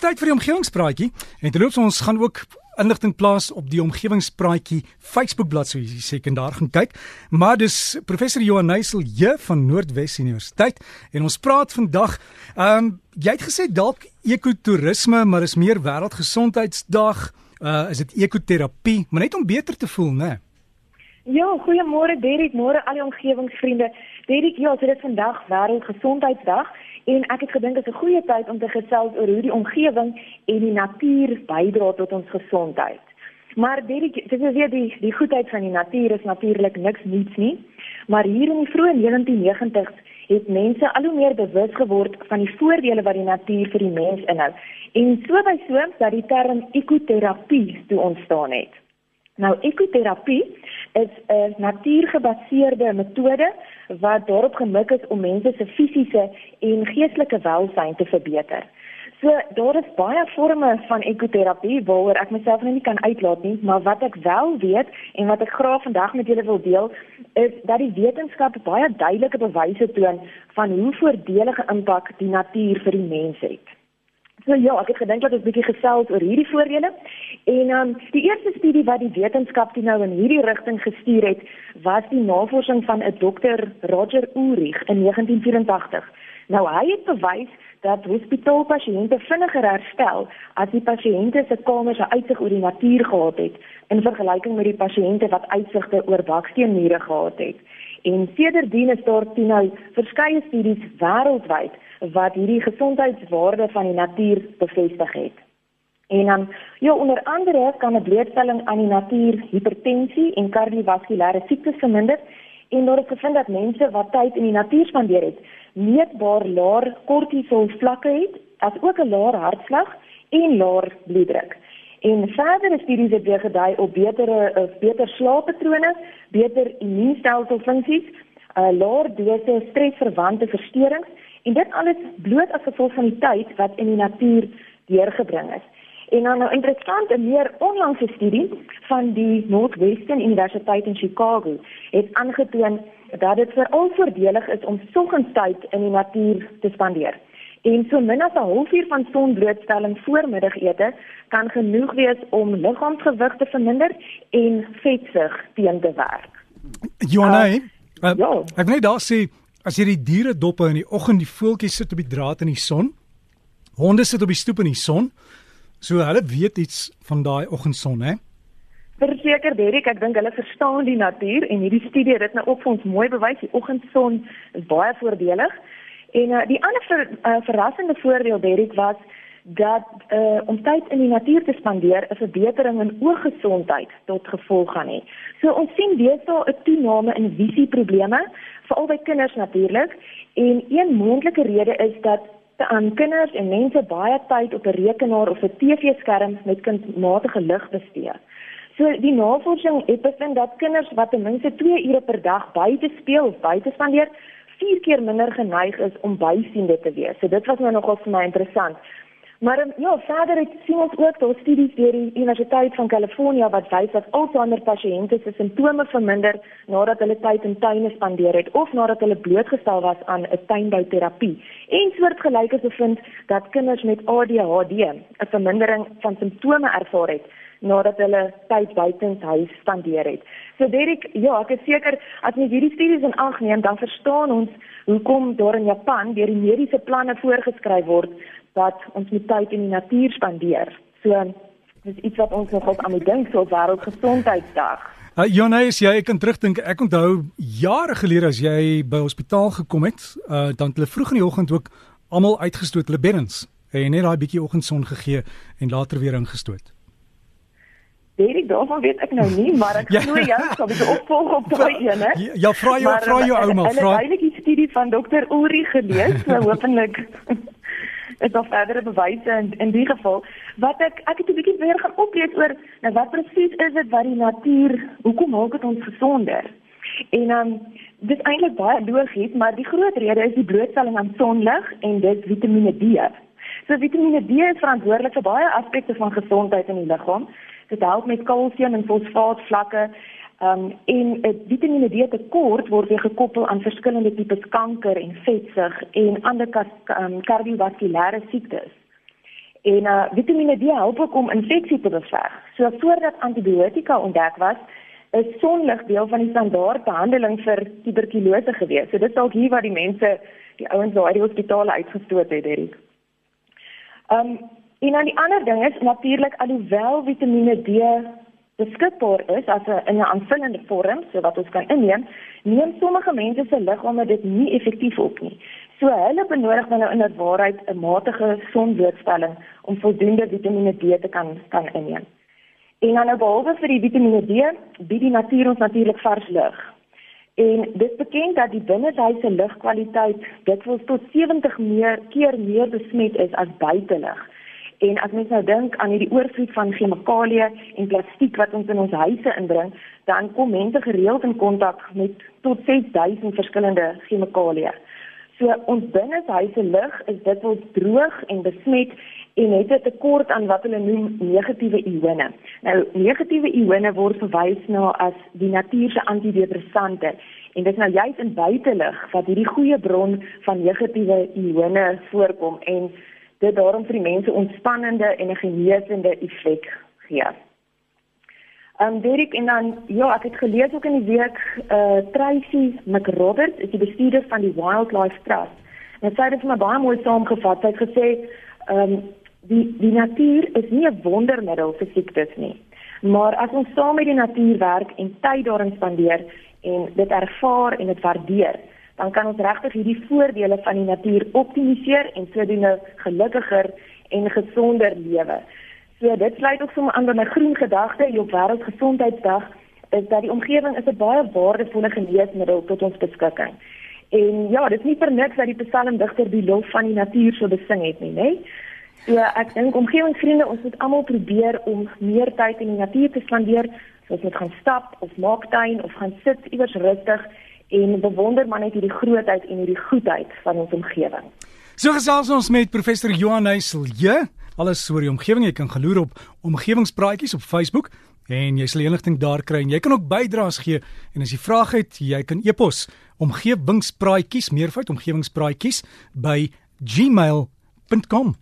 Tyd vir die omgewingspraatjie. En terloops ons gaan ook inligting plaas op die omgewingspraatjie Facebook bladsy as jy sekondaar gaan kyk. Maar dis professor Johan Neusel J van Noordwes Universiteit en ons praat vandag ehm um, jy het gesê dalk ekotourisme, maar is meer wêreldgesondheidsdag. Uh is dit ekoterapie, maar net om beter te voel, né? Ja, goeiemôre Derek, môre al die omgewingsvriende. Derek, ja, dit is vandag wêreldgesondheidsdag En ek het gedink dit is 'n goeie tyd om te gesels oor hoe die omgewing en die natuur bydra tot ons gesondheid. Maar dit dit is weer die die goedheid van die natuur is natuurlik niks niets nie. Maar hier in die vroeë 1990s het mense al hoe meer bewus geword van die voordele wat die natuur vir die mens inhou. En so by so dat die term ekoterapie toe ontstaan het. Nou ekoterapie is 'n natuurgebaseerde metode wat daarop gemik is om mense se fisiese en geestelike welstand te verbeter. So daar is baie forme van ekoterapie waaroor ek myself nou nie kan uitlaat nie, maar wat ek wel weet en wat ek graag vandag met julle wil deel, is dat die wetenskap baie duidelike bewyse toon van hoe voordelige impak die natuur vir die mens het. So ja, ek het gedink dat ons 'n bietjie gesels oor hierdie voordele. En ehm um, die eerste studie wat die wetenskap toe nou in hierdie rigting gestuur het, was die navorsing van 'n dokter Roger Ulrich in 1984. Nou hy het bewys dat hospitaalpasiënte vinniger herstel as die pasiënte se kamers 'n uitsig oor die natuur gehad het in vergelyking met die pasiënte wat uitsigte oor baksteenmure gehad het. En sedertdien is daar toe nou verskeie studies wêreldwyd wat hierdie gesondheidswaarde van die natuur bevestig het. En dan ja, onder andere kan 'n blootstelling aan die natuur hipertensie en kardiovaskulêre siektes verminder en daar is gevind dat mense wat tyd in die natuur spandeer het, meetbaar laer kortisol vlakke het, asook 'n laer hartslag en laer bloeddruk. En verdere studies het weer gedui op betere of beter slaappatrone, beter immuunstelselsfunksies, 'n laer dose stresverwante versteurings En dit alles bloot as gevolg van die tyd wat in die natuur deurgebring is. En dan nou interessant 'n meer onlangse studie van die Northwestern Universiteit in Chicago het aangetoon dat dit veral voordelig is om soggendtyd in die natuur te spandeer. En so min as 'n halfuur van sonblootstelling voor middagete kan genoeg wees om liggaamsgewig te verminder en vetsug teen te werk. Johanna, uh, uh, ja. ek wil net daar sê as jy die diere dop in die oggend die voeltjies sit op die draad in die son. Honde sit op die stoep in die son. So hulle weet iets van daai oggendson, hè? Verseker Derek, ek dink hulle verstaan die natuur en hierdie studie het dit nou ook vir ons mooi bewys. Die oggendson is baie voordelig. En uh, die ander ver, uh, verrassende voordeel Derek was dat uh, om tyd in die natuur te spandeer 'n verbetering in ooggesondheid tot gevolg gaan hê. So ons sien deesdae 'n toename in visieprobleme veral by kinders natuurlik en een moontlike rede is dat aan kinders en mense baie tyd op 'n rekenaar of 'n TV-skerm met kunsmatige lig bestee. So die navorsing het bevind dat kinders wat ten minste 2 ure per dag buite speel of buite spandeer, 4 keer minder geneig is om bysiende te wees. So dit was nou nogal vir my interessant. Maar um, ja, verder het sien ons ook daar studies deur die Universiteit van Kalifornië wat wys dat Alzheimer pasiënte se simptome verminder nadat hulle tyd in tuine spandeer het of nadat hulle blootgestel was aan 'n tuinbouterapie. En soortgelyke se vind dat kinders met ADHD 'n vermindering van simptome ervaar het nadat hulle tyd buitens huis spandeer het. So Derek, ja, ek is seker as jy hierdie studies in ag neem, dan verstaan ons hoekom daar in Japan deur die mediese planne voorgeskryf word dat ons met tyd in die natuur spandeer. So dis iets wat ons nog aan moet dink so wêreldgesondheidsdag. Uh, Jonas, jy kan terugdink. Ek onthou jare gelede as jy by hospitaal gekom het, uh, dan het hulle vroeg in die oggend ook almal uitgestoot hulle beddens en net daai bietjie oggendson gegee en later weer ingestoot. Ek daarvan weet ek nou nie, maar ek glo ja. jy sal dit opvolg op daai een, hè? Ja, ja vra jou, vra jou ouma, vra. Ek het eintlik die studie van dokter Uri gelees, so hopelik is daar verdere bewyse in in die geval wat ek ek het 'n bietjie weer gaan oplees oor nou wat presies is dit wat die natuur hoekom maak dit ons gesonder en dan um, dis eintlik baie logies maar die groot rede is die blootstelling aan sonlig en dit Vitamiene D. So Vitamiene D is verantwoordelik vir baie aspekte van gesondheid in die liggaam. Dit help met kalsium en fosfaat vlakke Um en 'n uh, Vitamiene D tekort word weer gekoppel aan verskillende tipes kanker en vetsug en ander um, kardiovaskulêre siektes. En uh Vitamiene D help ook om infeksie te beveg. So voordat antibiotika ontdek was, is sonlig deel van die standaard behandeling vir tuberkulose gewees. So dit is dalk hier waar die mense die ouens daai die hospitale uitgestoot het, Derek. Um en dan die ander ding is natuurlik alhoewel Vitamiene D beskikbaar is as 'n in 'n aanvullende vorm so wat ons kan inneem, neem sommige mense se liggame dit nie effektief op nie. So hulle benodig nou inderwaarheid 'n matige sonblootstelling om voldoende Vitamiene D te kan kan inneem. En dan nou behalwe vir die Vitamiene D, bied die natuur ons natuurlik vars lug. En dit bekend dat die binnehuise lugkwaliteit dikwels tot 70 meer keer meer besmet is as buitelug. En as mens nou dink aan hierdie oorvloed van chemikalieë en plastiek wat ons in ons huise inbring, dan kom mense gereeld in kontak met tot 6000 verskillende chemikalieë. So ons binnehuise lug is dikwels droog en besmet en het 'n tekort aan wat hulle noem negatiewe ione. Nou negatiewe ione word verwys na as die natuur se antidepressante en dit is nou juist in buitelug wat hierdie goeie bron van negatiewe ione voorkom en dit daarom vir die mense ontspannende en 'n genesende effek gee. Ehm um, Derek en dan ja, ek het gelees ook in die week uh, Tracy McRoberts is die bestuurder van die Wildlife Trust. En sy het dit vir my baie mooi saamgevat. Sy het gesê ehm um, die die natuur is nie 'n wondermiddel vir siektes nie. Maar as ons saam met die natuur werk en tyd daarin spandeer en dit ervaar en dit waardeer, dan kan ons regtig hierdie voordele van die natuur optimaliseer en sodoende gelukkiger en gesonder lewe. So dit sluit ook sommer aan by my groen gedagte hier op wêreldgesondheidsdag is dat die omgewing is 'n baie waardevolle geneesmiddel tot ons beskikking. En ja, dit is nie vir niks dat die psalmdigter die lof van die natuur so besing het nie, nê? So ek dink omgewingsvriende, ons moet almal probeer om meer tyd in die natuur te spandeer, soos met gaan stap of maak tuin of gaan sit iewers rustig en bewonder maar net hierdie grootheid en hierdie goedheid van ons omgewing. So gesels ons met professor Johan Heisel. Ja, alles oor die omgewing. Jy kan geloer op omgewingspraatjies op Facebook en jy sal enigting daar kry en jy kan ook bydraes gee en as jy vrae het, jy kan e-pos omgewingspraatjies meervoud omgewingspraatjies by gmail.com